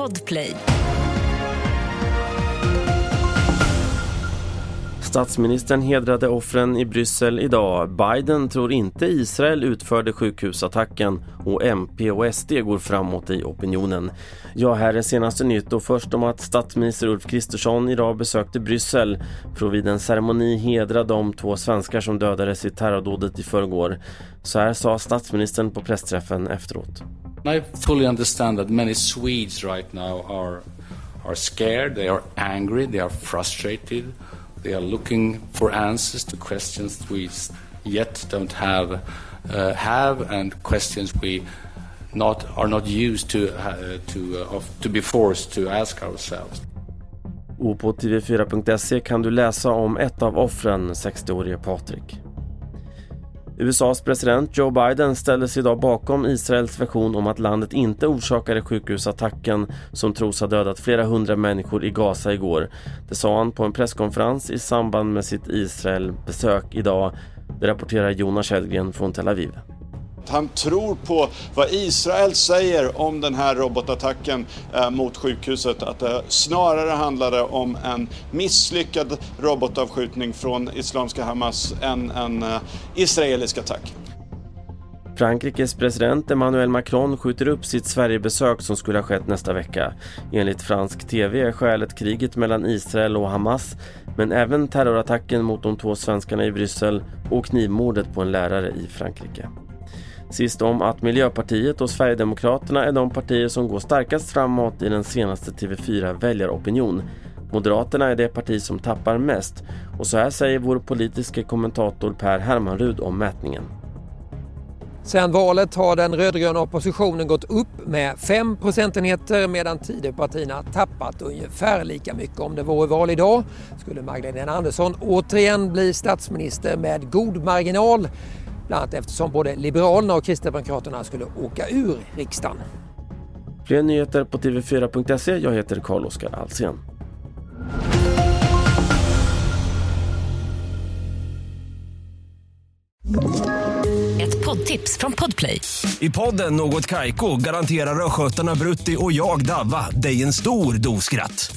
Podplay. Statsministern hedrade offren i Bryssel idag. Biden tror inte Israel utförde sjukhusattacken och MP och SD går framåt i opinionen. Ja, här är senaste nytt och först om att statsminister Ulf Kristersson idag besökte Bryssel för att vid en ceremoni hedra de två svenskar som dödades i terrordådet i förrgår. Så här sa statsministern på pressträffen efteråt. I fully understand that many Swedes right now are are scared, they are angry, they are frustrated. They are looking for answers to questions we yet don't have, uh, have and questions we not, are not used to, uh, to, uh, of, to be forced to ask ourselves. Och på tv4.se kan du läsa om ett av offren, 60-årige Patrik. USAs president Joe Biden ställde sig idag bakom Israels version om att landet inte orsakade sjukhusattacken som tros ha dödat flera hundra människor i Gaza igår. Det sa han på en presskonferens i samband med sitt Israel-besök idag. Det rapporterar Jonas Källgren från Tel Aviv. Han tror på vad Israel säger om den här robotattacken eh, mot sjukhuset. Att det snarare handlade om en misslyckad robotavskjutning från Islamiska Hamas än en eh, israelisk attack. Frankrikes president Emmanuel Macron skjuter upp sitt Sverigebesök som skulle ha skett nästa vecka. Enligt fransk tv är skälet kriget mellan Israel och Hamas men även terrorattacken mot de två svenskarna i Bryssel och knivmordet på en lärare i Frankrike. Sist om att Miljöpartiet och Sverigedemokraterna är de partier som går starkast framåt i den senaste TV4 väljaropinion. Moderaterna är det parti som tappar mest och så här säger vår politiska kommentator Per Hermanrud om mätningen. Sedan valet har den rödgröna oppositionen gått upp med 5 procentenheter medan Tidöpartierna tappat ungefär lika mycket. Om det vore val idag skulle Magdalena Andersson återigen bli statsminister med god marginal bland annat eftersom både Liberalerna och Kristdemokraterna skulle åka ur riksdagen. Fler nyheter på tv4.se. Jag heter Carl-Oskar Alsen. Ett poddtips från Podplay. I podden Något Kaiko garanterar östgötarna Brutti och jag, Davva, dig en stor dos skratt.